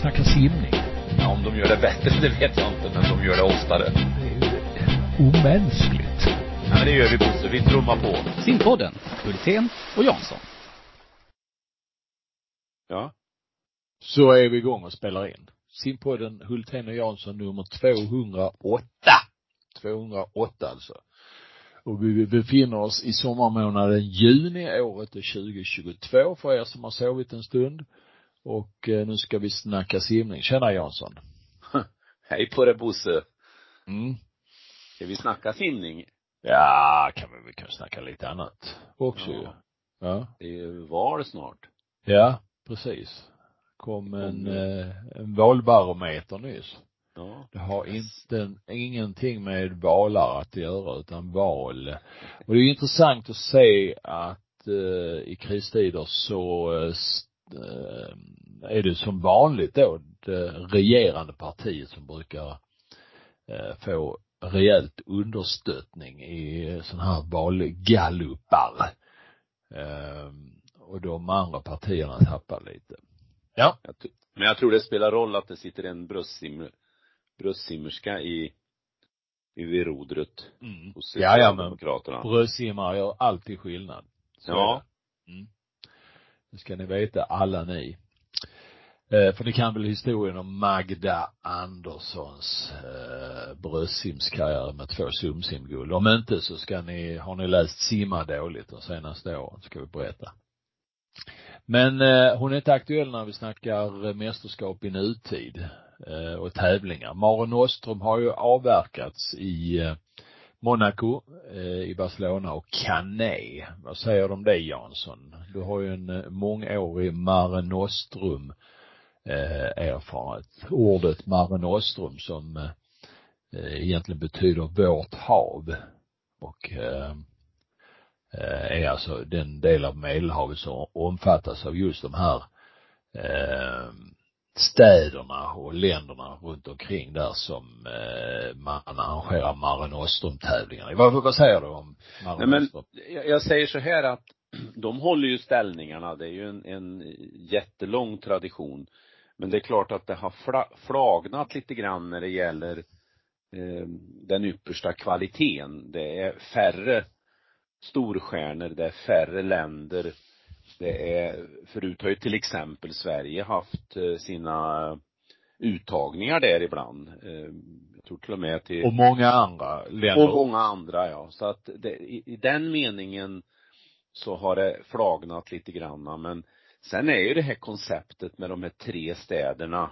snacka simning. Ja, om de gör det bättre, det vet jag inte, men de gör det oftare. Det är ju omänskligt. Ja, men det gör vi Bosse, vi trummar på. Simpodden, Hultén och Jansson. Ja. Så är vi igång och spelar in. Simpodden Hultén och Jansson nummer 208. 208 alltså. Och vi befinner oss i sommarmånaden juni, året är 2022 för er som har sovit en stund. Och eh, nu ska vi snacka simning. Tjena Jansson. Hej på dig Bosse. Mm. Ska vi snacka simning? Ja, kan vi väl kanske snacka lite annat också ju. Ja. Ja. Det är ju val snart. Ja, precis. Kom en, eh, en valbarometer nyss. Ja. Det har inte, ingenting med valar att göra utan val. Och det är intressant att se att eh, i kristider så är det som vanligt då det regerande partiet som brukar eh, få rejält understöttning i sådana här valgallupar. Eh, och de andra partierna tappar lite. Ja. Men jag tror det spelar roll att det sitter en bröstsim, bröstsimmerska i, i vid rodret Mm. hos Ja, ja, men brödsimmare gör alltid skillnad. Så Ja. Mm. Det ska ni veta alla ni. Eh, för ni kan väl historien om Magda Anderssons eh, bröstsimskarriär med två sumsimguld. Om inte så ska ni, har ni läst Simma dåligt de senaste åren, ska vi berätta. Men eh, hon är inte aktuell när vi snackar mästerskap i nutid eh, och tävlingar. Mare Nostrum har ju avverkats i eh, Monaco, eh, i Barcelona och Canet. Vad säger du om det Jansson? Du har ju en eh, mångårig Mare Nostrum eh, erfarenhet. Ordet Mare Nostrum som eh, eh egentligen betyder vårt hav och eh, eh, är alltså den del av Medelhavet som omfattas av just de här eh, städerna och länderna runt omkring där som eh, man arrangerar Mare Nostrum-tävlingar. Vad, vad säger du om Mare Nej men, jag, jag säger så här att de håller ju ställningarna. Det är ju en, en jättelång tradition. Men det är klart att det har fla, flagnat lite grann när det gäller eh, den yppersta kvaliteten. Det är färre storstjärnor, det är färre länder. Det är, förut har ju till exempel Sverige haft eh, sina uttagningar där ibland. Eh, jag tror till och med till Och många andra länder. och många andra ja. Så att det, i, i den meningen så har det flagnat lite granna men sen är ju det här konceptet med de här tre städerna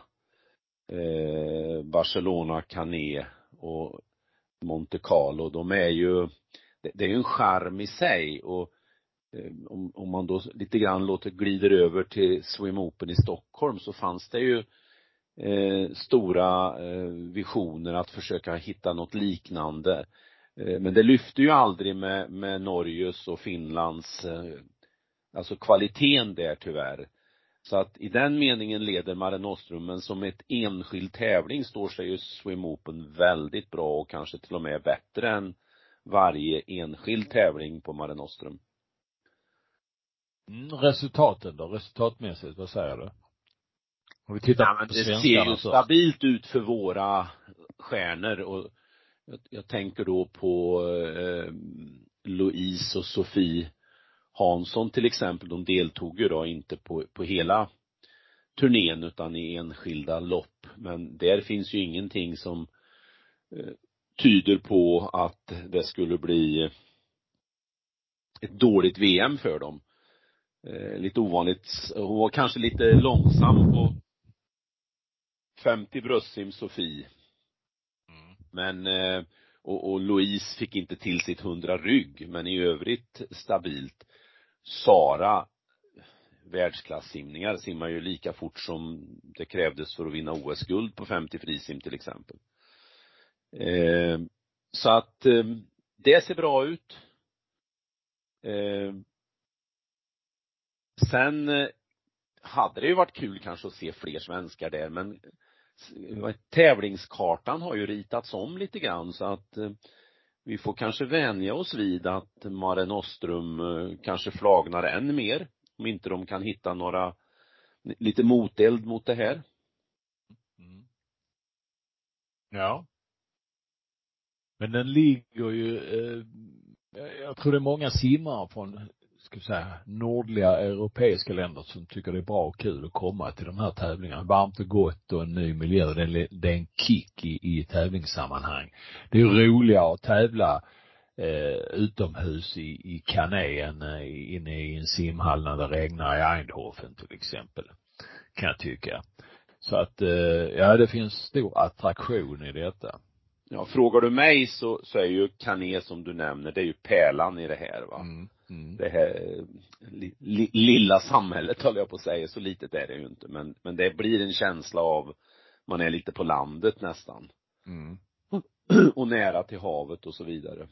eh, Barcelona, Canet och Monte Carlo, de är ju det, det är ju en charm i sig och Eh, om, om man då lite grann låter glider över till Swim Open i Stockholm så fanns det ju eh, stora eh, visioner att försöka hitta något liknande. Eh, men det lyfte ju aldrig med, med Norges och Finlands, eh, alltså kvaliteten där tyvärr. Så att i den meningen leder Mare Nostrum, men som ett enskild tävling står sig ju Swim Open väldigt bra och kanske till och med bättre än varje enskild tävling på Mare Nostrum. Resultaten då? Resultatmässigt, vad säger du? Om vi tittar Ja, men på det ser ju stabilt ut för våra stjärnor och jag, jag tänker då på eh, Louise och Sofie Hansson till exempel, de deltog ju då inte på, på hela turnén utan i enskilda lopp. Men där finns ju ingenting som eh, tyder på att det skulle bli ett dåligt VM för dem. Eh, lite ovanligt, hon var kanske lite långsam på 50 bröstsim Sofie. Mm. Men, eh, och, och Louise fick inte till sitt 100 rygg, men i övrigt stabilt. Sara, världsklassimningar, simmar ju lika fort som det krävdes för att vinna OS-guld på 50 frisim till exempel. Eh, så att eh, det ser bra ut. Eh, sen eh, hade det ju varit kul kanske att se fler svenskar där men tävlingskartan har ju ritats om lite grann så att eh, vi får kanske vänja oss vid att Mare Nostrum eh, kanske flagnar än mer om inte de kan hitta några lite moteld mot det här. Mm. Ja. Men den ligger ju, eh, jag tror det är många simmare från, ska vi säga, nordliga europeiska länder som tycker det är bra och kul att komma till de här tävlingarna. Varmt och gott och en ny miljö. Det är, det är en kick i, i tävlingssammanhang. Det är roligare att tävla eh, utomhus i, i kanén eh, inne i en simhall när det regnar i Eindhoven till exempel. Kan jag tycka. Så att, eh, ja det finns stor attraktion i detta. Ja, frågar du mig så, så är ju kané som du nämner, det är ju pärlan i det här va. Mm. Mm. Det här li, li, lilla samhället höll jag på att säga, så litet är det ju inte men, men det blir en känsla av, man är lite på landet nästan. Mm. och nära till havet och så vidare.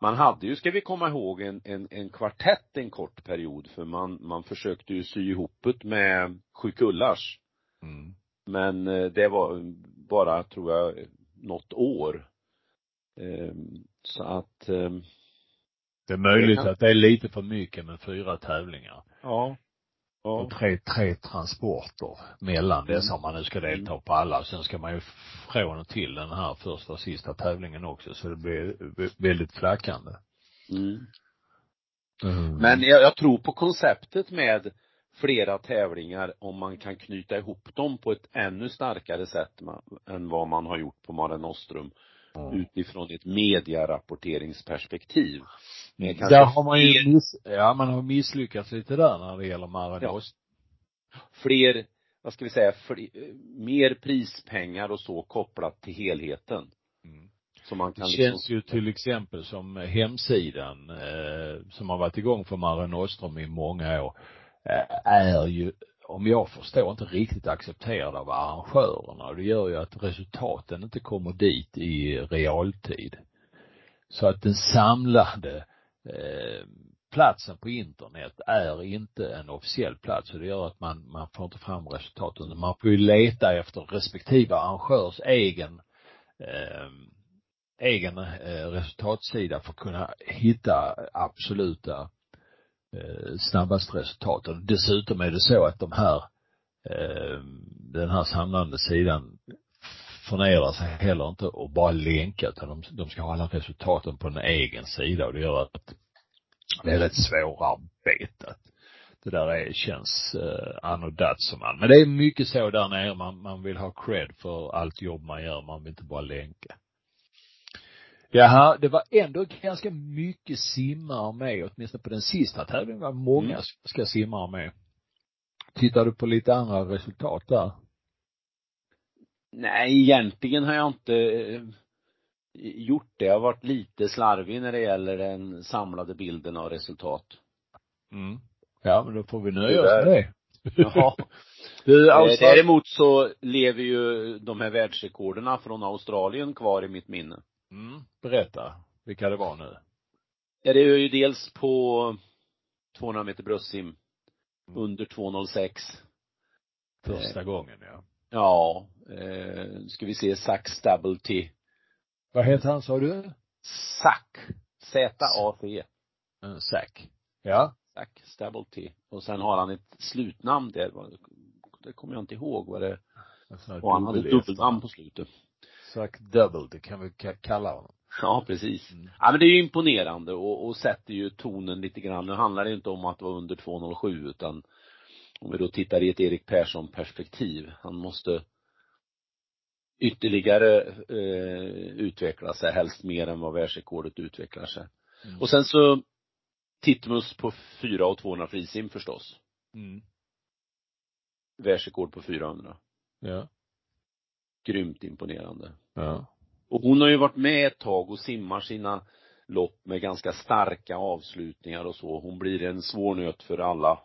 Man hade ju, ska vi komma ihåg, en, en, en kvartett en kort period för man, man försökte ju sy ihop det med Sju kullars. Mm. Men eh, det var bara, tror jag, något år. Ehm, Så att, ehm, Det är möjligt Det kan- att det är lite för mycket med fyra tävlingar. ja. Och Ja. tre, tre transporter mellan Mm. dessa om man nu ska delta på alla. Sen ska man ju från och till den här första och sista tävlingen också så det blir vä- väldigt flackande. Mm. Mm. Men jag, jag tror på konceptet med flera tävlingar om man kan knyta ihop dem på ett ännu starkare sätt än vad man har gjort på Mare Nostrum Mm. utifrån ett mediarapporteringsperspektiv. Med kanske Där har man ju miss, ja man har misslyckats lite där när det gäller Marados. fler, vad ska vi säga, fler, mer prispengar och så kopplat till helheten. Mm. Så man Det kan känns liksom, ju till exempel som hemsidan eh, som har varit igång för Mare Nostrum i många år eh, är ju om jag förstår inte riktigt accepterad av arrangörerna och det gör ju att resultaten inte kommer dit i realtid. Så att den samlade eh, platsen på internet är inte en officiell plats och det gör att man, man får inte fram resultaten. Man får ju leta efter respektive arrangörs egen eh, egen eh, resultatsida för att kunna hitta absoluta eh, snabbaste resultaten. Dessutom är det så att de här eh, den här samlande sidan förnedrar sig heller inte och bara länka utan de, de ska ha alla resultaten på en egen sida och det gör att det är rätt svårarbetat. Det där är, känns eh, anno dazumal. Men det är mycket så där nere, man, man vill ha cred för allt jobb man gör, man vill inte bara länka. Jaha, det var ändå ganska mycket simmare med, åtminstone på den sista tävlingen var många Mm. ska simmare med. Tittar du på lite andra resultat där? Nej egentligen har jag inte eh, gjort det. Jag har varit lite slarvig när det gäller den samlade bilden av resultat. Mm. Ja, men då får vi nöja Det oss med det. Ja. Du, Eh, alltså, Däremot så lever ju de här världsrekorderna från Australien kvar i mitt minne. mm, berätta vilka det var nu. Ja, det är ju dels på 200 meter bröstsim under 2.06. Första gången, ja. Ja, eh, ska vi se, Double T. Vad heter han sa du? Sack. Z-A-C. En Zack. Ja. Sack Double T. Och sen har han ett slutnamn där, det kommer jag inte ihåg vad det, och han hade dubbelnamn på slutet. Zack Double, det kan vi ka- kalla honom. Ja, precis. Mm. Ja men det är ju imponerande och, och sätter ju tonen lite grann. Nu handlar det inte om att vara under 2.07 utan om vi då tittar i ett Erik Persson perspektiv. Han måste ytterligare eh, utveckla sig, helst mer än vad världsrekordet utvecklar sig. Mm. Och sen så Titmus på 4 och 200 frisim förstås. Mm. Världsrekord på 400. Ja. Grymt imponerande. Ja. Och hon har ju varit med ett tag och simmar sina lopp med ganska starka avslutningar och så. Hon blir en svår nöt för alla.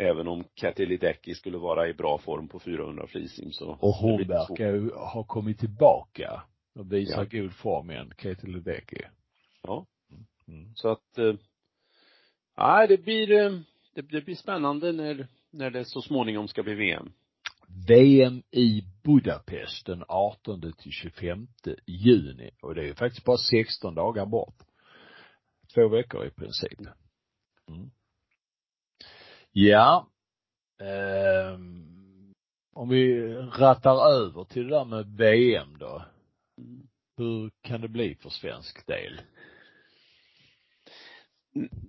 Även om Katja Ledecky skulle vara i bra form på 400 frisim så. Och hon verkar ju ha kommit tillbaka och visar Ja. god form igen, Katie Ledecky. Ja. Mm. Så att, eh, nej det blir, eh, det, det blir spännande när, när det så småningom ska bli VM. VM i Budapest den 18 till 25 juni och det är ju faktiskt bara 16 dagar bort. Två veckor i princip. Mm. Ja. Eh, om vi rattar över till det där med VM då. Hur kan det bli för svensk del?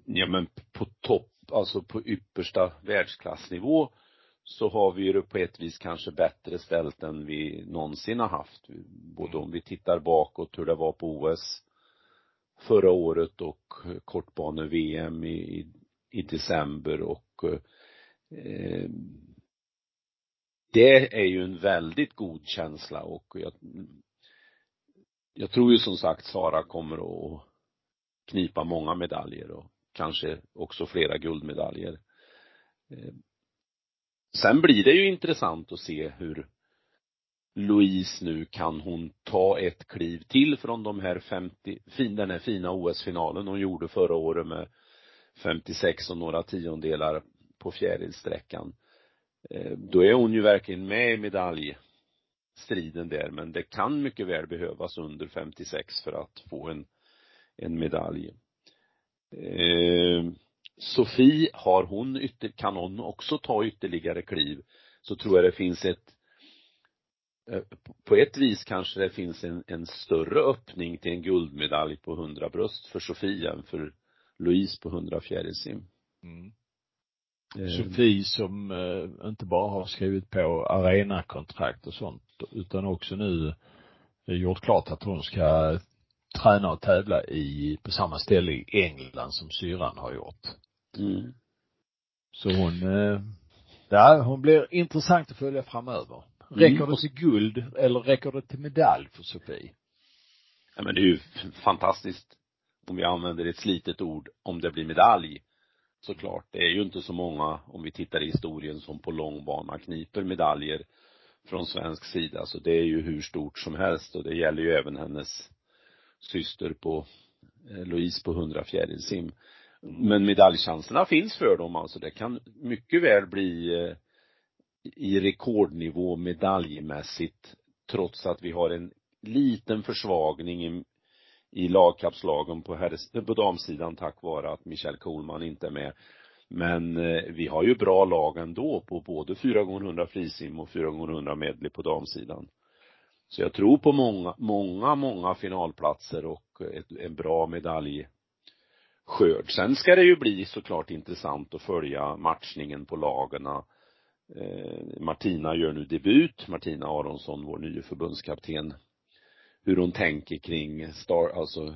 Ja men på topp, alltså på yppersta världsklassnivå så har vi ju det på ett vis kanske bättre ställt än vi någonsin har haft. Både om vi tittar bakåt hur det var på OS förra året och kortbane-VM i, i i december och eh, det är ju en väldigt god känsla och jag, jag tror ju som sagt Sara kommer att knipa många medaljer och kanske också flera guldmedaljer. Eh, sen blir det ju intressant att se hur Louise nu kan hon ta ett kliv till från de här 50, den här fina OS-finalen hon gjorde förra året med 56 och några tiondelar på fjärilssträckan. Eh, då är hon ju verkligen med i medaljstriden där, men det kan mycket väl behövas under 56 för att få en, en medalj. Eh, Sofie, har hon ytter, kan hon också ta ytterligare kliv, så tror jag det finns ett eh, på ett vis kanske det finns en, en större öppning till en guldmedalj på 100 bröst för Sofie än för Louise på 100 fjärilsim. Mm. Eh, Sofie som eh, inte bara har skrivit på arenakontrakt och sånt utan också nu gjort klart att hon ska träna och tävla i, på samma ställe i England som syran har gjort. Mm. Så hon, eh, ja, hon blir intressant att följa framöver. Räcker mm. det till guld eller räcker det till medalj för Sofie? Ja men det är ju fantastiskt om vi använder ett slitet ord, om det blir medalj såklart. Det är ju inte så många, om vi tittar i historien, som på långbana kniper medaljer från svensk sida. Så det är ju hur stort som helst och det gäller ju även hennes syster på eh, Louise på 100 fjärilsim. Men medaljchanserna finns för dem alltså. Det kan mycket väl bli eh, i rekordnivå medaljmässigt trots att vi har en liten försvagning i, lagkapslagen på, herres, på damsidan tack vare att Michelle Kohlman inte är med. Men eh, vi har ju bra lag ändå på både 4 x 100 frisim och 4 x 100 medley på damsidan. Så jag tror på många, många, många finalplatser och ett, en bra medaljskörd. Sen ska det ju bli såklart intressant att följa matchningen på lagarna. Eh, Martina gör nu debut, Martina Aronsson, vår nya förbundskapten. Hur hon tänker kring star, alltså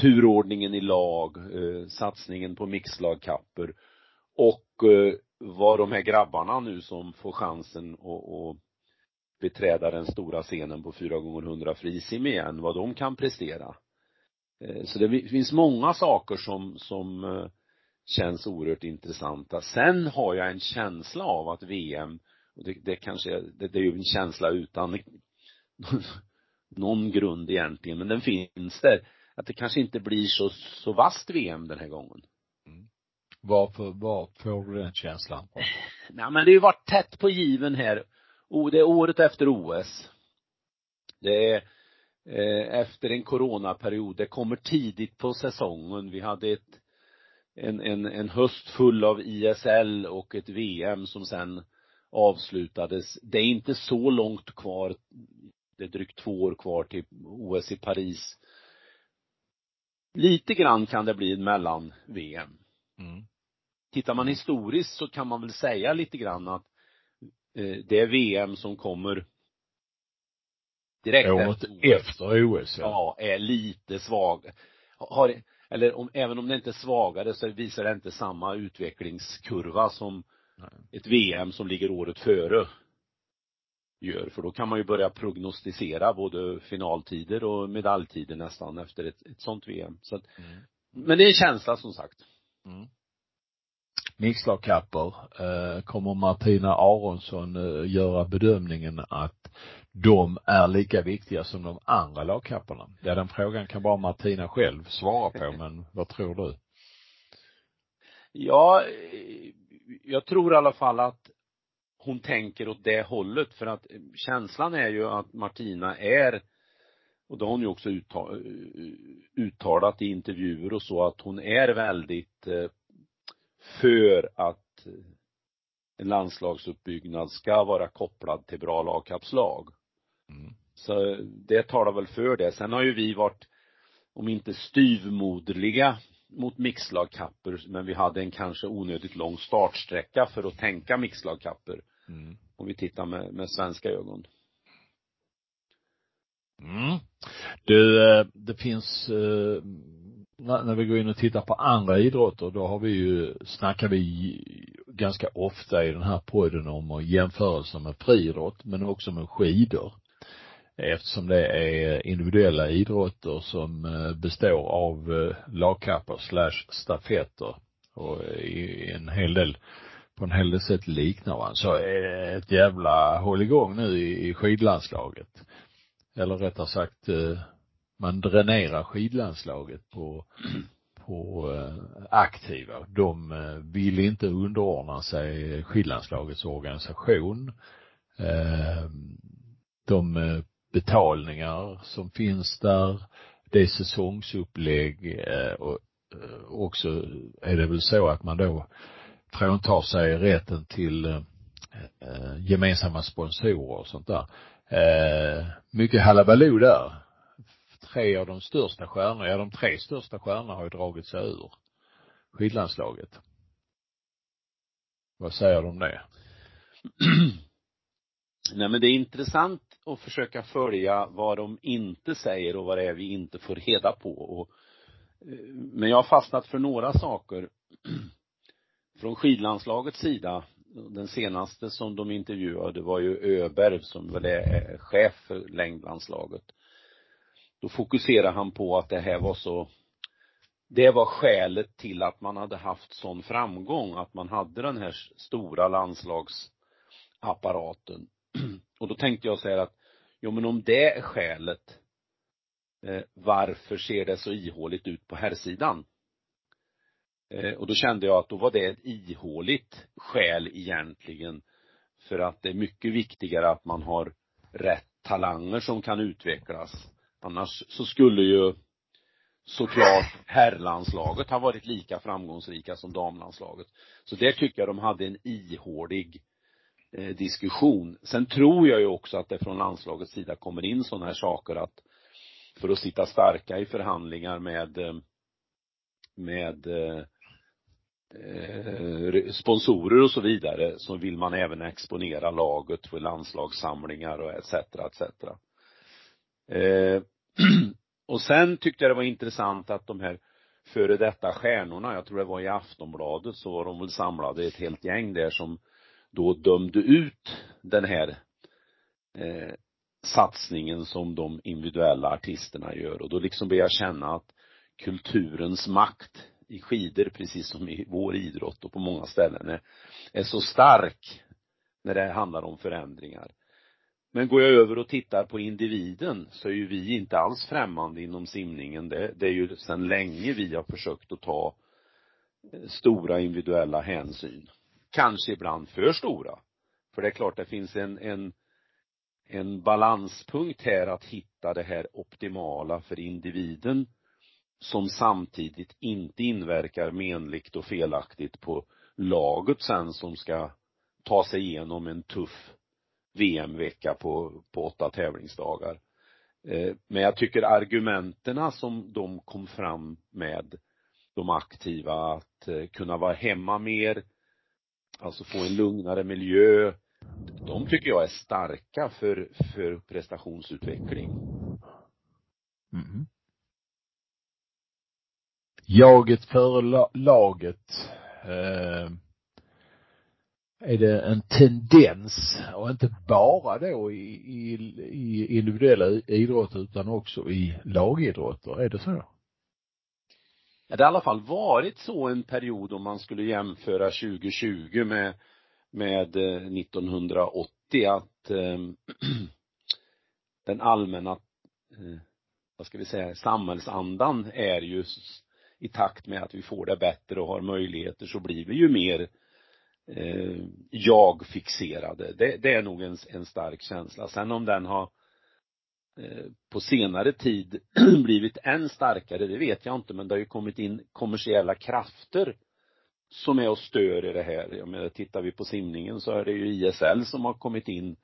turordningen i lag, eh, satsningen på mixlagkapper och eh, vad de här grabbarna nu som får chansen att beträda den stora scenen på 4 gånger 100 frisim igen, vad de kan prestera. Eh, så det finns många saker som, som eh, känns oerhört intressanta. Sen har jag en känsla av att VM, och det, det kanske, det, det är ju en känsla utan någon grund egentligen, men den finns där, att det kanske inte blir så, så vast VM den här gången. Mm. Varför, var får du den känslan? Nej men det har ju varit tätt på given här det är året efter OS. Det är eh, efter en coronaperiod. Det kommer tidigt på säsongen. Vi hade ett, en, en, en höst full av ISL och ett VM som sen avslutades. Det är inte så långt kvar. Det är drygt två år kvar till OS i Paris. Lite grann kan det bli mellan VM. Mm. Tittar man historiskt så kan man väl säga lite grann att Eh, det VM som kommer direkt Året efter, efter OS ja. ja, är lite svag. Har, eller om, även om det inte är svagare så visar det inte samma utvecklingskurva som Nej. ett VM som ligger året före gör, för då kan man ju börja prognostisera både finaltider och medaljtider nästan efter ett, ett sånt VM. Så att, mm. men det är en känsla som sagt. Mm mixlagkappor, eh, kommer Martina Aronsson eh, göra bedömningen att de är lika viktiga som de andra lagkapporna? Ja, den frågan kan bara Martina själv svara på, men vad tror du? Ja, jag tror i alla fall att hon tänker åt det hållet för att känslan är ju att Martina är och det har hon ju också uttalat i intervjuer och så att hon är väldigt eh, för att en landslagsuppbyggnad ska vara kopplad till bra lagkapslag. Mm. Så det talar väl för det. Sen har ju vi varit, om inte styvmoderliga mot mixlagkapper, men vi hade en kanske onödigt lång startsträcka för att tänka mixlagkapper. Mm. Om vi tittar med, med svenska ögon. Mm. Du, eh, det finns, eh, när vi går in och tittar på andra idrotter, då har vi ju, snackar vi ganska ofta i den här podden om jämförelser med friidrott, men också med skidor. Eftersom det är individuella idrotter som eh, består av lagkappor slash stafetter och i en hel del på en hel del sätt liknar varandra. Så ett jävla hålligång nu i skidlandslaget eller rättare sagt eh, man dränerar skidlandslaget på, på eh, aktiva. De eh, vill inte underordna sig skidlandslagets organisation. De betalningar som finns där, det är säsongsupplägg och också är det väl så att man då fråntar sig rätten till eh, eh, gemensamma sponsorer och sånt där. Eh, mycket halabaloo där. Tre av de största stjärnorna, ja de tre största stjärnorna har ju dragit sig ur skidlandslaget. Vad säger du om det? Nej men det är intressant att försöka följa vad de inte säger och vad det är vi inte får reda på och eh, men jag har fastnat för några saker från skidlandslagets sida den senaste som de intervjuade var ju Öberg som väl är chef för längdlandslaget. Då fokuserar han på att det här var så det var skälet till att man hade haft sån framgång, att man hade den här stora landslagsapparaten. Och då tänkte jag säga att, jo men om det är skälet, eh, varför ser det så ihåligt ut på herrsidan? Eh, och då kände jag att då var det ett ihåligt skäl egentligen för att det är mycket viktigare att man har rätt talanger som kan utvecklas. Annars så skulle ju såklart herrlandslaget ha varit lika framgångsrika som damlandslaget. Så där tycker jag de hade en ihålig eh, diskussion. Sen tror jag ju också att det från landslagets sida kommer in sådana här saker att för att sitta starka i förhandlingar med eh, med eh, Eh, sponsorer och så vidare så vill man även exponera laget för landslagssamlingar och etc. etc. Eh, och sen tyckte jag det var intressant att de här före detta stjärnorna, jag tror det var i Aftonbladet, så var de väl samlade ett helt gäng där som då dömde ut den här eh, satsningen som de individuella artisterna gör och då liksom började jag känna att kulturens makt i skidor precis som i vår idrott och på många ställen är, är så stark när det handlar om förändringar. Men går jag över och tittar på individen så är ju vi inte alls främmande inom simningen. Det, det är ju sedan länge vi har försökt att ta stora individuella hänsyn. Kanske ibland för stora. För det är klart det finns en, en, en balanspunkt här att hitta det här optimala för individen som samtidigt inte inverkar menligt och felaktigt på laget sen som ska ta sig igenom en tuff VM-vecka på, på åtta tävlingsdagar. Eh, men jag tycker argumenterna som de kom fram med, de aktiva, att eh, kunna vara hemma mer, alltså få en lugnare miljö, de tycker jag är starka för, för prestationsutveckling. Mm jaget före laget eh, är det en tendens och inte bara då i, i, i individuella idrotter utan också i lagidrotter, är det så? Ja, det har i alla fall varit så en period om man skulle jämföra 2020 med, med eh, 1980 att eh, den allmänna, eh, vad ska vi säga, samhällsandan är ju i takt med att vi får det bättre och har möjligheter så blir vi ju mer eh, jag-fixerade. Det, det, är nog en, en stark känsla. Sen om den har eh, på senare tid blivit än starkare, det vet jag inte, men det har ju kommit in kommersiella krafter som är och stör i det här. Jag menar, tittar vi på simningen så är det ju ISL som har kommit in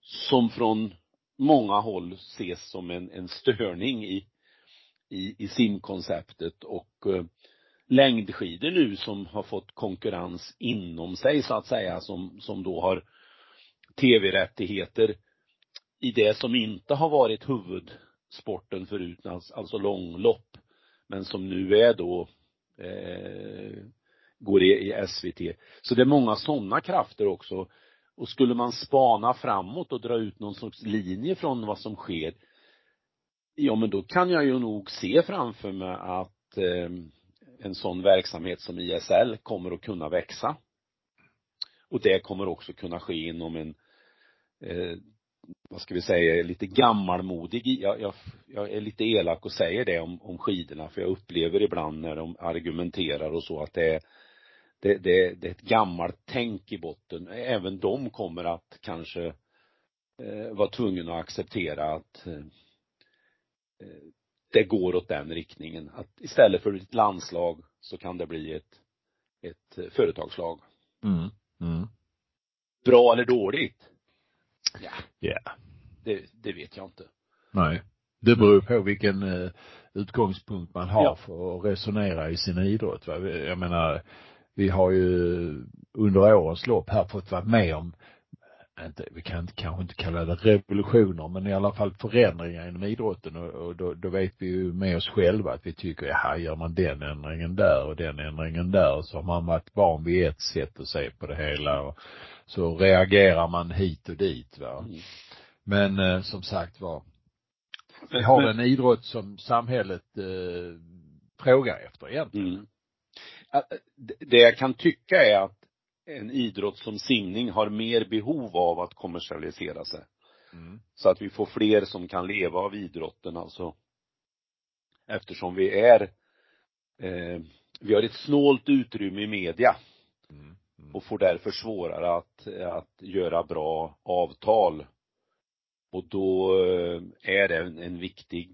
som från många håll ses som en, en störning i, i, i simkonceptet och eh, längdskidor nu som har fått konkurrens inom sig så att säga som, som då har tv-rättigheter i det som inte har varit huvudsporten förut, alltså, alltså långlopp, men som nu är då eh, går i, i SVT. Så det är många sådana krafter också. Och skulle man spana framåt och dra ut någon sorts linje från vad som sker, ja men då kan jag ju nog se framför mig att eh, en sån verksamhet som ISL kommer att kunna växa. Och det kommer också kunna ske inom en eh, vad ska vi säga, lite gammalmodig, jag, jag, jag är lite elak och säger det om, om skidorna för jag upplever ibland när de argumenterar och så att det är det, det, det är ett gammalt tänk i botten. Även de kommer att kanske eh, vara tvungna att acceptera att eh, det går åt den riktningen. Att istället för ett landslag så kan det bli ett, ett företagslag. Mm. Mm. Bra eller dåligt? Ja. Yeah. Det, det vet jag inte. Nej. Det beror på vilken eh, utgångspunkt man har ja. för att resonera i sin idrott. Va? Jag menar, vi har ju under årens lopp här fått vara med om inte, vi kan inte, kanske inte kalla det revolutioner, men i alla fall förändringar inom idrotten och, och då, då vet vi ju med oss själva att vi tycker, jaha, gör man den ändringen där och den ändringen där så har man varit van vid ett sätt att se på det hela och så reagerar man hit och dit va. Mm. Men eh, som sagt var, vi har en idrott som samhället eh, frågar efter egentligen. Mm. Det jag kan tycka är att en idrott som simning har mer behov av att kommersialisera sig. Mm. Så att vi får fler som kan leva av idrotten alltså. Eftersom vi är, eh, vi har ett snålt utrymme i media. Mm. Mm. Och får därför svårare att, att göra bra avtal. Och då eh, är det en, en viktig,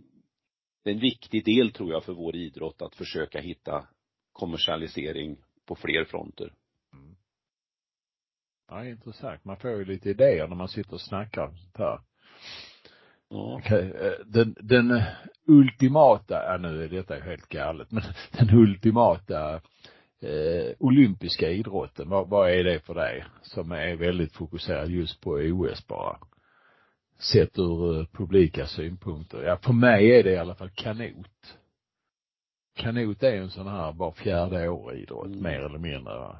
en viktig del tror jag för vår idrott att försöka hitta kommersialisering på fler fronter. Ja, intressant. Man får ju lite idéer när man sitter och snackar om sånt här. Ja. Okej. Eh, den, den ultimata, ja nu är detta helt galet, men den ultimata eh, olympiska idrotten, vad, vad är det för dig? Som är väldigt fokuserad just på OS bara. Sett ur uh, publika synpunkter. Ja, för mig är det i alla fall kanot kanot är en sån här var fjärde år idrott, mm. mer eller mindre. Eh,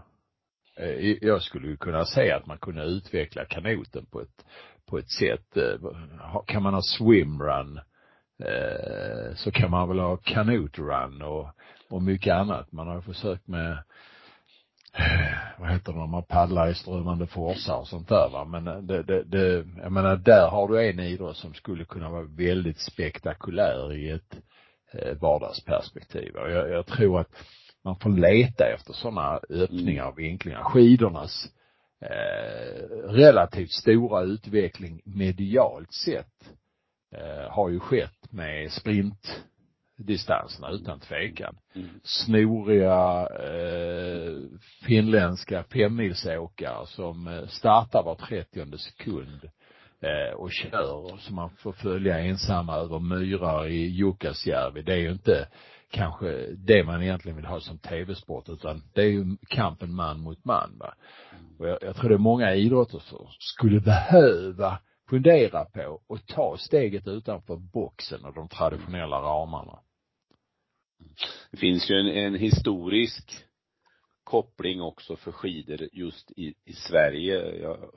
Eh, jag skulle ju kunna säga att man kunde utveckla kanoten på ett, på ett sätt, eh, kan man ha swimrun, eh, så kan man väl ha kanotrun och, och mycket annat. Man har försökt med vad heter det, när man paddlar i strömmande forsar och sånt där va. Men det, det, det, jag menar där har du en idrott som skulle kunna vara väldigt spektakulär i ett, vardagsperspektiv. Och jag, jag tror att man får leta efter sådana öppningar och vinklingar. Skidornas eh, relativt stora utveckling medialt sett eh, har ju skett med sprintdistanserna utan tvekan. Mm. Snoriga eh, finländska femmilsåkare som eh, startar var trettionde sekund eh, och kör så man får följa ensamma över myrar i Jukkasjärvi. Det är ju inte kanske det man egentligen vill ha som tv-sport utan det är ju kampen man mot man va. Och jag, jag tror det är många idrotter som skulle behöva fundera på och ta steget utanför boxen och de traditionella ramarna. Det finns ju en, en historisk koppling också för skidor just i, i Sverige. Jag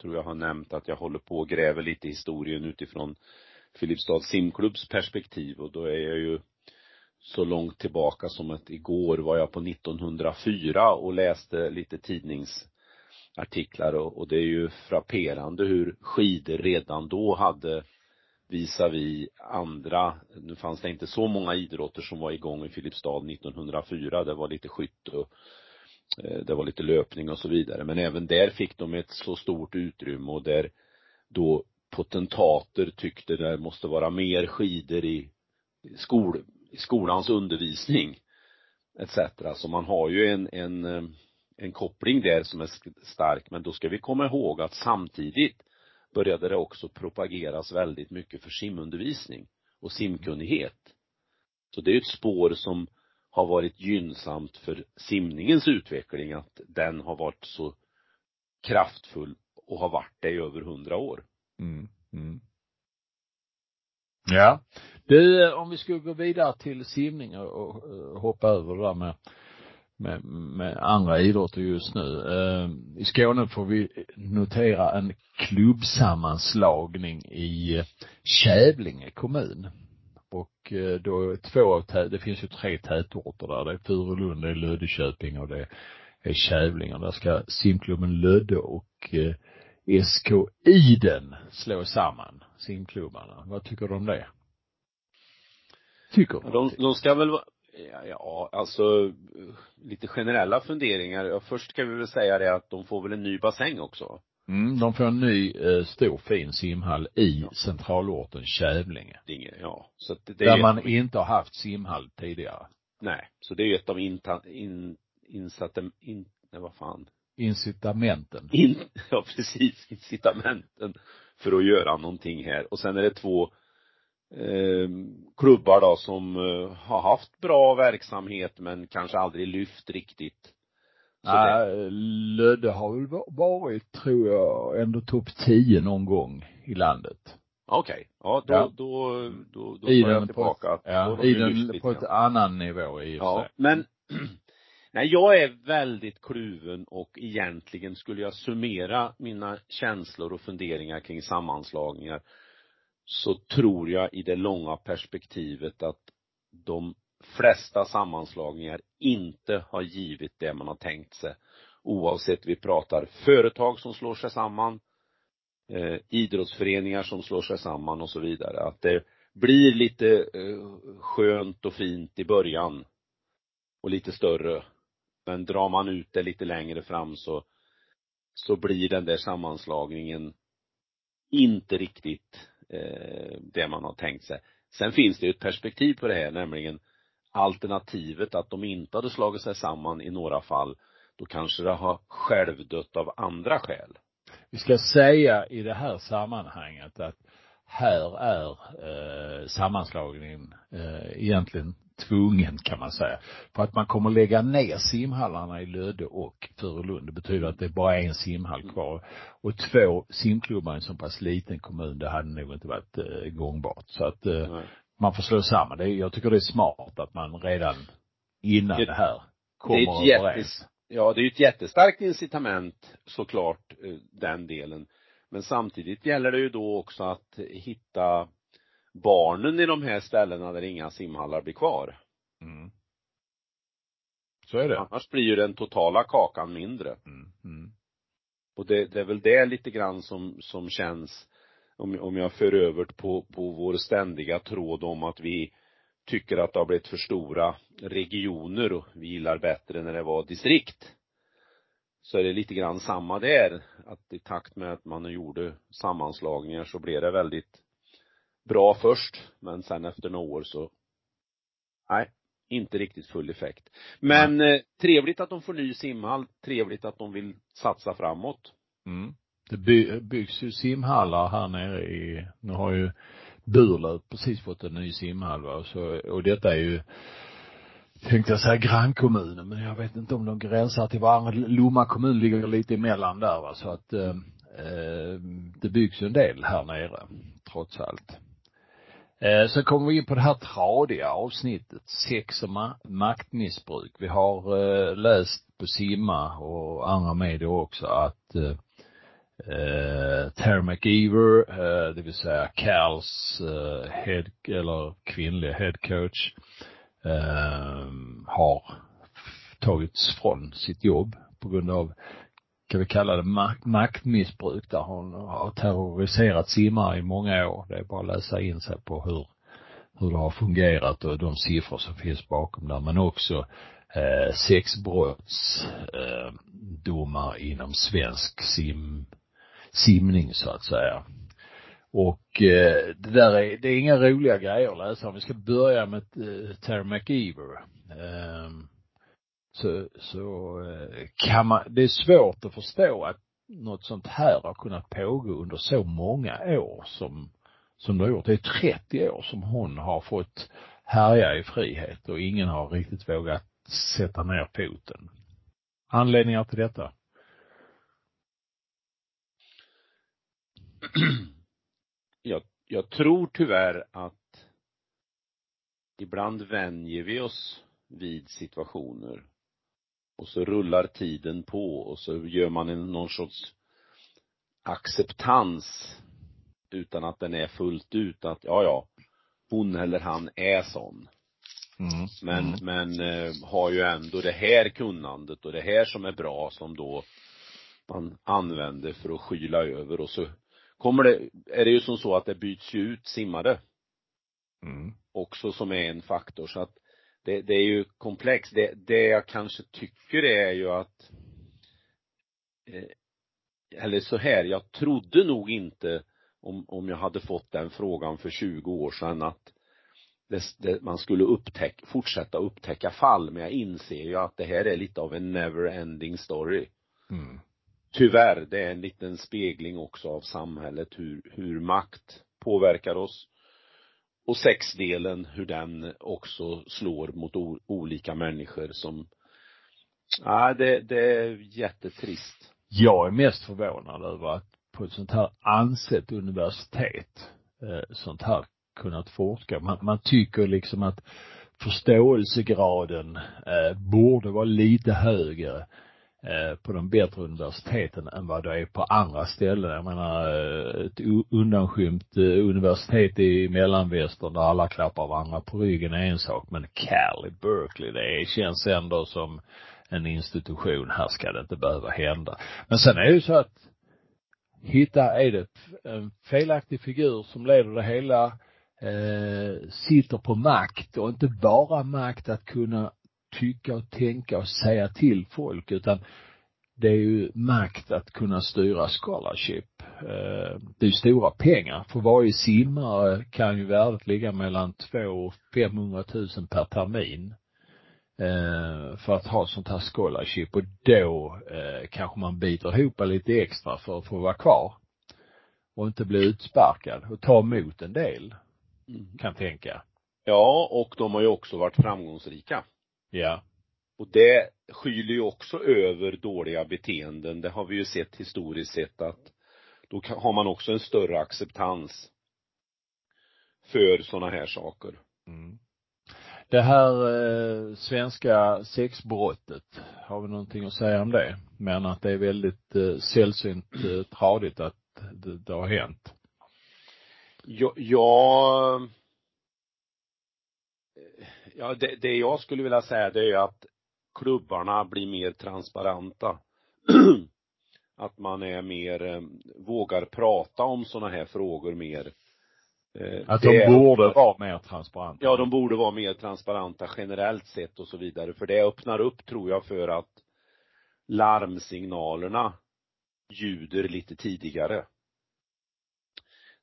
tror jag har nämnt att jag håller på och gräver lite historien utifrån Filipstads simklubbs perspektiv och då är jag ju så långt tillbaka som att igår var jag på 1904 och läste lite tidningsartiklar och, och det är ju frapperande hur skidor redan då hade visavi andra, nu fanns det inte så många idrotter som var igång i Filipstad 1904, det var lite skytte och eh, det var lite löpning och så vidare. Men även där fick de ett så stort utrymme och där då potentater tyckte det måste vara mer skidor i skol, skolans undervisning. etc. Så man har ju en, en, eh, en koppling där som är stark, men då ska vi komma ihåg att samtidigt började det också propageras väldigt mycket för simundervisning och simkunnighet. Så det är ett spår som har varit gynnsamt för simningens utveckling, att den har varit så kraftfull och har varit det i över hundra år. Mm. Mm. Ja. Du, om vi skulle gå vidare till simning och, och, eh, hoppa över det där med med, med andra idrotter just nu. Eh, I Skåne får vi notera en klubbsammanslagning i eh, Kävlinge kommun. Och eh, då då två av det finns ju tre tätorter där. Det är Furulund, det är Löddeköping och det är Kävlinge. Där ska simklubben Lödde och SK Iden slå samman simklubbarna. Vad tycker du om det? Tycker du? De, de ska väl Ja, ja, alltså lite generella funderingar. Ja, först ska vi väl säga det att de får väl en ny bassäng också. Mm, de får en ny eh, stor fin simhall i ja. centralorten Kävlinge. Inge, ja. Så det, det Där man ett... inte har haft simhall tidigare. Nej, så det är ju ett av inta, in, insatta, in, nej vad fan. Incitamenten. In, ja precis, incitamenten för att göra någonting här. Och sen är det två klubbar då som eh, har haft bra verksamhet men kanske aldrig lyft riktigt. Nej, Lödde har väl varit, tror jag, ändå topp 10 någon gång i landet. Okej, okay. ja då, ja. då, då, då I får jag tillbaka. På, ja, i den på ett annan nivå i och Ja, sig. men Nej, jag är väldigt kluven och egentligen skulle jag summera mina känslor och funderingar kring sammanslagningar så tror jag i det långa perspektivet att de flesta sammanslagningar inte har givit det man har tänkt sig. Oavsett vi pratar företag som slår sig samman, eh, idrottsföreningar som slår sig samman och så vidare. Att det blir lite eh, skönt och fint i början och lite större. Men drar man ut det lite längre fram så, så blir den där sammanslagningen inte riktigt Eh, det man har tänkt sig. Sen finns det ju ett perspektiv på det här, nämligen alternativet att de inte hade slagit sig samman i några fall, då kanske det har självdött av andra skäl. Vi ska säga i det här sammanhanget att här är eh, sammanslagningen eh, egentligen tvungen kan man säga. För att man kommer lägga ner simhallarna i Lödde och Furulund. Det betyder att det är bara en simhall kvar. Och två simklubbar i en så pass liten kommun, det hade nog inte varit eh, gångbart. Så att eh, man får slå samman. Det, jag tycker det är smart att man redan innan det, det här kommer det är ett. Jättes, ja, det är ju ett jättestarkt incitament såklart, eh, den delen. Men samtidigt gäller det ju då också att hitta barnen i de här ställena där inga simhallar blir kvar. Mm. Så är det. Annars blir ju den totala kakan mindre. Mm. Mm. Och det, det, är väl det lite grann som, som känns, om, om jag för över på, på vår ständiga tråd om att vi tycker att det har blivit för stora regioner och vi gillar bättre när det var distrikt. Så är det lite grann samma där, att i takt med att man gjorde sammanslagningar så blev det väldigt bra först, men sen efter några år så, nej, inte riktigt full effekt. Men eh, trevligt att de får ny simhall, trevligt att de vill satsa framåt. Mm. Det by byggs ju simhallar här nere i, nu har ju Burlöv precis fått en ny simhall va, så, och detta är ju tänkte jag säga grannkommunen, men jag vet inte om de gränsar till varandra. Lomma kommun ligger lite emellan där va, så att eh, eh, det byggs ju en del här nere, trots allt. Eh, sen kommer vi in på det här tradiga avsnittet, sex och ma maktmissbruk. Vi har eh, läst på Simma och andra medier också att eh, eh, Terry McEver, eh, det vill säga Cals eh, head, eller kvinnliga head coach, eh, har tagits från sitt jobb på grund av kan vi kalla det mak maktmissbruk där hon har terroriserat simmare i många år. Det är bara att läsa in sig på hur, hur det har fungerat och de siffror som finns bakom där. Men också eh, sexbrottsdomar eh, inom svensk sim, simning så att säga. Och eh, det där är, det är inga roliga grejer att läsa om. Vi ska börja med eh, Terry McEver. Eh, så, så eh, kan man, det är svårt att förstå att något sånt här har kunnat pågå under så många år som, som det har gjort. Det är 30 år som hon har fått härja i frihet och ingen har riktigt vågat sätta ner foten. Anledningar till detta? jag, jag tror tyvärr att ibland vänjer vi oss vid situationer och så rullar tiden på och så gör man en, någon sorts acceptans utan att den är fullt ut att, ja ja, hon eller han är sån. Mm. Men, mm. men eh, har ju ändå det här kunnandet och det här som är bra som då man använder för att skyla över och så kommer det, är det ju som så att det byts ju ut simmare. Mm. Också som är en faktor så att det, det är ju komplext. Det, det jag kanske tycker är ju att eh, eller så här, jag trodde nog inte om, om jag hade fått den frågan för 20 år sedan att det, det, man skulle upptäcka, fortsätta upptäcka fall, men jag inser ju att det här är lite av en never ending story. Mm. Tyvärr, det är en liten spegling också av samhället, hur, hur makt påverkar oss. Och sexdelen, hur den också slår mot o, olika människor som, ja det, det är jättetrist. Jag är mest förvånad över att på ett sånt här ansett universitet, eh, sånt här kunnat forska. Man, man tycker liksom att förståelsegraden eh, borde vara lite högre eh, Eh, på de bättre universiteten än vad det är på andra ställen. Jag menar eh, ett undanskymt eh, universitet i mellanvästern där alla klappar varandra på ryggen är en sak men Cal i Berkeley det känns ändå som en institution. Här ska det inte behöva hända. Men sen är det ju så att hitta, är det en felaktig figur som leder det hela, eh, sitter på makt och inte bara makt att kunna tycka och tänka och säga till folk utan det är ju makt att kunna styra scholarship. Eh, det är ju stora pengar. För varje simmare kan ju värdet ligga mellan två och 500 000 per termin eh, för att ha sånt här scholarship och då eh, kanske man biter ihop lite extra för att få vara kvar och inte bli utsparkad och ta emot en del mm. kan tänka. Ja, och de har ju också varit framgångsrika. Ja. Och det skyler ju också över dåliga beteenden. Det har vi ju sett historiskt sett att då har man också en större acceptans för sådana här saker. Mm. Det här eh, svenska sexbrottet, har vi någonting att säga om det? Men att det är väldigt eh, sällsynt eh, tradigt att det, det har hänt. Ja, ja, ja det, det jag skulle vilja säga det är att klubbarna blir mer transparenta. att man är mer, eh, vågar prata om sådana här frågor mer Eh, att de borde vara mer transparenta. Ja, de borde vara mer transparenta generellt sett och så vidare. För det öppnar upp, tror jag, för att larmsignalerna ljuder lite tidigare.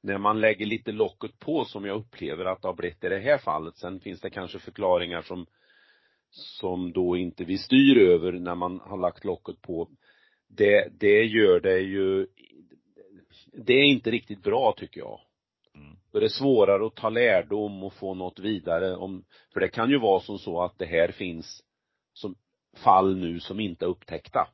När man lägger lite locket på som jag upplever att det har blivit i det här fallet. Sen finns det kanske förklaringar som som då inte vi styr över när man har lagt locket på. Det, det gör det ju det är inte riktigt bra tycker jag. Då är det svårare att ta lärdom och få något vidare om, för det kan ju vara som så att det här finns som fall nu som inte är upptäckta.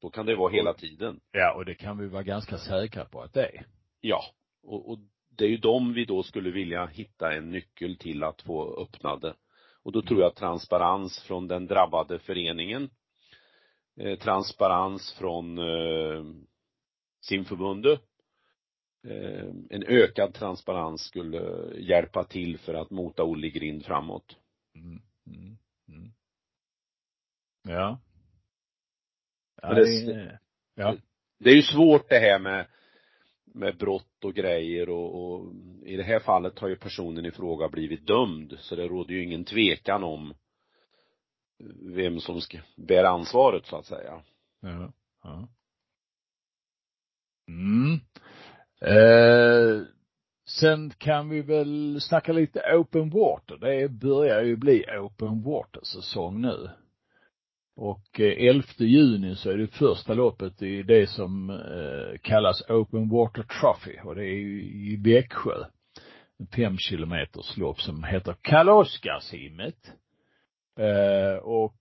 Då kan det vara hela tiden. Ja, och det kan vi vara ganska säkra på att det är. Ja, och, och det är ju dem vi då skulle vilja hitta en nyckel till att få öppnade. Och då tror jag transparens från den drabbade föreningen, eh, transparens från eh, simförbundet Eh, en ökad transparens skulle hjälpa till för att mota Olle grind framåt. Mm, mm, mm. Ja. ja det, ja. det är ju svårt det här med med brott och grejer och, och, i det här fallet har ju personen i fråga blivit dömd så det råder ju ingen tvekan om vem som ska bära ansvaret så att säga. Ja. ja. Mm. Eh, sen kan vi väl snacka lite open water. Det börjar ju bli open water säsong nu. Och eh, 11 juni så är det första loppet i det som eh, kallas Open Water Trophy och det är i Växjö. En fem kilometers lopp som heter Kaloskarsimmet. Eh, och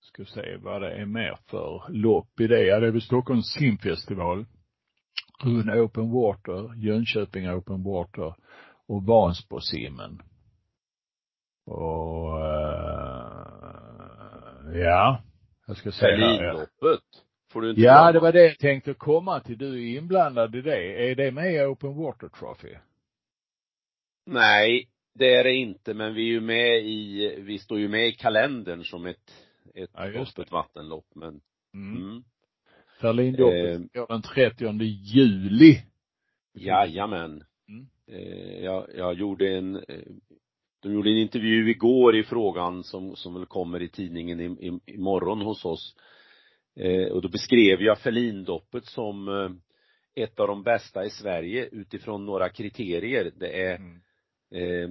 ska se vad det är mer för lopp i det. Ja, det är väl Stockholms simfestival. Rune Open Water, Jönköping Open Water och Vansbrosimmen. Och ja, jag ska säga Berlinloppet. Får du inte Ja, det var det jag tänkte komma till. Du är inblandad i det. Är det med i Open Water Trophy? Nej, det är det inte, men vi är ju med i, vi står ju med i kalendern som ett, ett Ja, öppet vattenlopp, men, Mm. mm. Berlinloppet Eh. går den 30 juli. Jajamän. Mm. Eh, jag, jag gjorde en, eh, de gjorde en intervju igår i frågan som, som väl kommer i tidningen i, i, imorgon hos oss. Eh, och då beskrev jag Ferlindoppet som eh, ett av de bästa i Sverige utifrån några kriterier. Det är Mm. eh,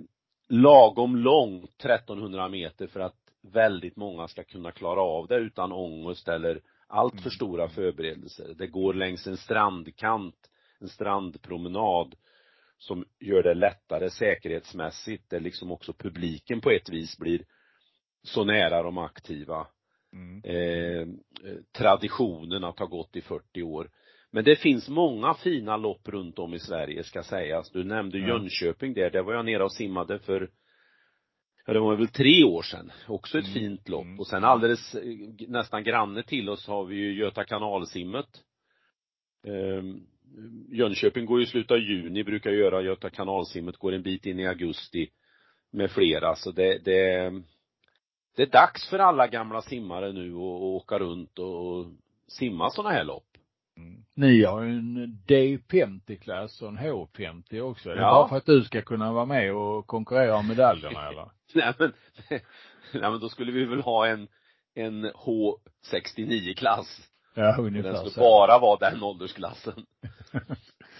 lagom långt, 1300 meter för att väldigt många ska kunna klara av det utan ångest eller allt för Mm. stora förberedelser. Det går längs en strandkant, en strandpromenad som gör det lättare säkerhetsmässigt, där liksom också publiken på ett vis blir så nära de aktiva. Mm. Eh, traditionen att ha gått i 40 år. Men det finns många fina lopp runt om i Sverige ska sägas. Du nämnde Ja. Jönköping där, där var jag nere och simmade för Ja, det var väl tre år sedan. Också ett Mm. fint lopp. Mm. Och sen alldeles, eh, nästan granne till oss har vi ju Göta kanalsimmet. Ehm, Jönköping går ju i slutet av juni, brukar göra Göta kanalsimmet, går en bit in i augusti med flera. Så det, det, det är dags för alla gamla simmare nu att åka runt och, och simma sådana här lopp. Mm. Ni har ju en D50-klass och en H50 också. Är det Ja. bara för att du ska kunna vara med och konkurrera om medaljerna eller? Nej men, nej men då skulle vi väl ha en, en H69-klass. Ja, Den ungefär skulle så. bara vara den åldersklassen.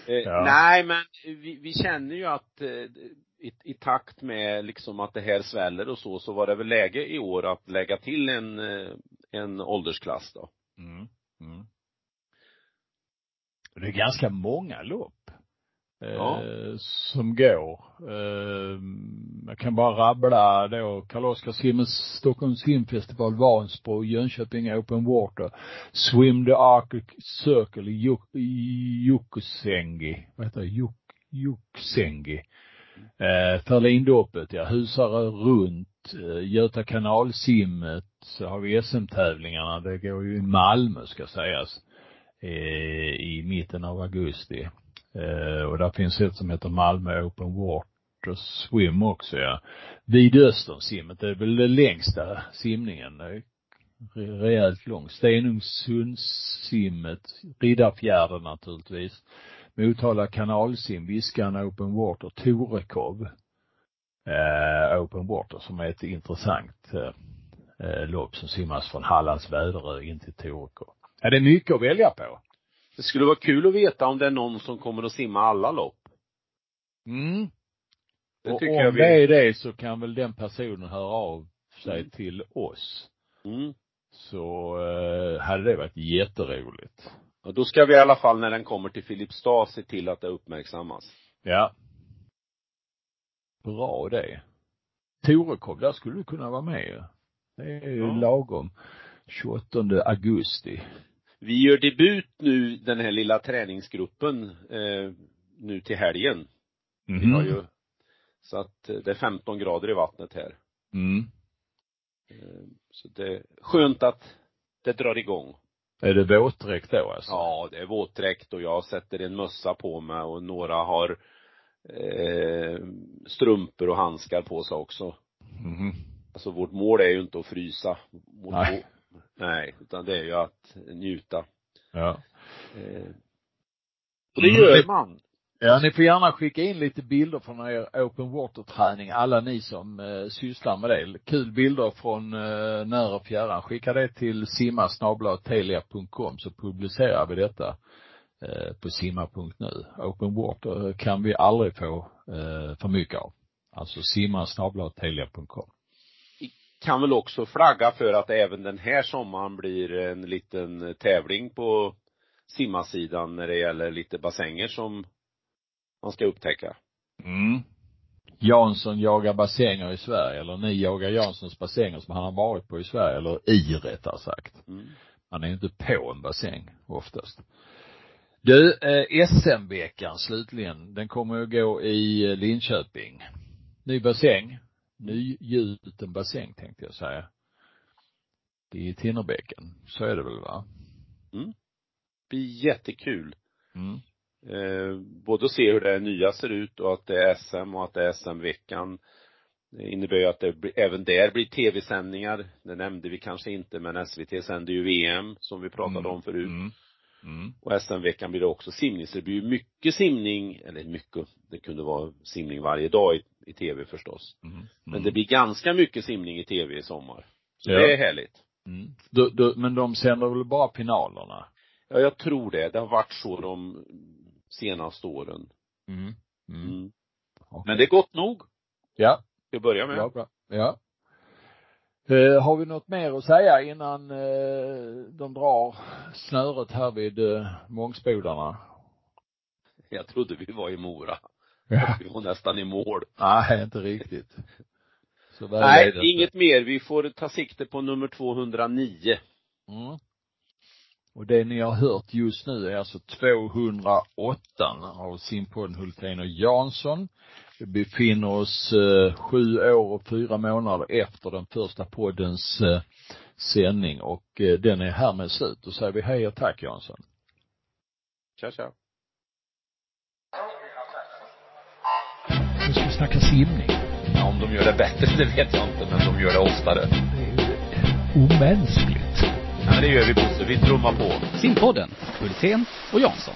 Eh, Ja. Nej men vi, vi känner ju att eh, i, i takt med liksom att det här sväller och så, så var det väl läge i år att lägga till en, eh, en åldersklass då. Mm. Mm. Det är ganska många lopp. Ja. Eh, som går. Eh, jag kan bara rabbla då Karl-Oskar Simmens Stockholms simfestival, Vansbro, Jönköping Open Water, Swim the Arctic Circle i Juk- i Jukusengi, vad heter det, Juk, Juksengi. Eh, Ferlindoppet, ja, Husarö runt, eh, Göta kanalsimmet, så har vi SM-tävlingarna, det går ju i Malmö ska sägas, eh, i mitten av augusti. Eh, och där finns ett som heter Malmö Open Water Swim också, ja. Vidösternsimmet, det är väl den längsta simningen. Rejält lång. Stenungsundssimmet, Riddarfjärden naturligtvis. Motala kanalsim, Viskan Open Water, Torekov eh, Open Water som är ett intressant eh, eh, lopp som simmas från Hallands Väderö in till Torekov. Ja, det är mycket att välja på. Det skulle vara kul att veta om det är någon som kommer att simma alla lopp. Mm. Det och tycker om jag vi, det är det så kan väl den personen höra av sig Mm. till oss. mm. Så eh, hade det varit jätteroligt. Och då ska vi i alla fall när den kommer till Filipstad se till att det uppmärksammas. Ja. Bra det. Torekov, där skulle du kunna vara med ju. Det är ju Ja. lagom. 28 augusti. Vi gör debut nu, den här lilla träningsgruppen, eh, nu till helgen. Vi har ju, så att eh, det är 15 grader i vattnet här. Mm. Eh, Så det är skönt att det drar igång. Är det våtdräkt då alltså? Ja, det är våtdräkt och jag sätter en mössa på mig och några har eh, strumpor och handskar på sig också. Mhm. Alltså vårt mål är ju inte att frysa. Vårt Nej. Nej, utan det är ju att njuta. Ja. Eh, och det Mm. gör man. Ja, ni får gärna skicka in lite bilder från er open water-träning, alla ni som eh, sysslar med det. Kul bilder från eh, när och fjärran. Skicka det till simma.telia.com så publicerar vi detta eh, på simma.nu. Open water kan vi aldrig få eh, för mycket av. Alltså simma.telia.com. kan väl också flagga för att även den här sommaren blir en liten tävling på simmarsidan när det gäller lite bassänger som man ska upptäcka. Mm. Jansson jagar bassänger i Sverige, eller ni jagar Janssons bassänger som han har varit på i Sverige, eller i rättare sagt. Mm. Han är inte på en bassäng oftast. Du, eh, SM-veckan slutligen, den kommer att gå i eh, Linköping. Ny bassäng, nygjuten bassäng tänkte jag säga. I Tinnerbäcken. Så är det väl va? Mm. blir jättekul. Mm. Eh, både att se hur det nya ser ut och att det är SM och att det är SM-veckan. Det innebär ju att det blir, även där blir tv-sändningar. Det nämnde vi kanske inte, men SVT sänder ju VM som vi pratade Mm. om förut. Mm. Mm. Och SM-veckan blir det också simning, så det blir ju mycket simning, eller mycket, det kunde vara simning varje dag i, i tv förstås. Mm. Men det blir ganska mycket simning i tv i sommar. Så Ja. det är härligt. Mm. Du, du, men de sänder väl bara finalerna? Ja, jag tror det. Det har varit så de senaste åren. Mm. Mm. Mm. Okej. Men det är gott nog. Ja, Ska vi börja med? bra, bra. Ja. Eh, har vi något mer att säga innan eh, de drar snöret här vid eh, Mångsbodarna? Jag trodde vi var i Mora. Ja. Vi var nästan i mål. Nej, inte riktigt. Så Nej, det inget mer. Vi får ta sikte på nummer 209. Mm. Och det ni har hört just nu är alltså 208 av simpodden Hultén och Jansson. Vi befinner oss eh, sju år och fyra månader efter den första poddens eh, sändning och eh, den är härmed slut. Då säger vi hej och tack Jansson. Tja, tja. Snacka simning. Ja, om de gör det bättre, det vet jag inte, men de gör det oftare. Det är ju omänskligt. Ja, men det gör vi Bosse. Vi trummar på. Simpodden, Hultén och Jansson.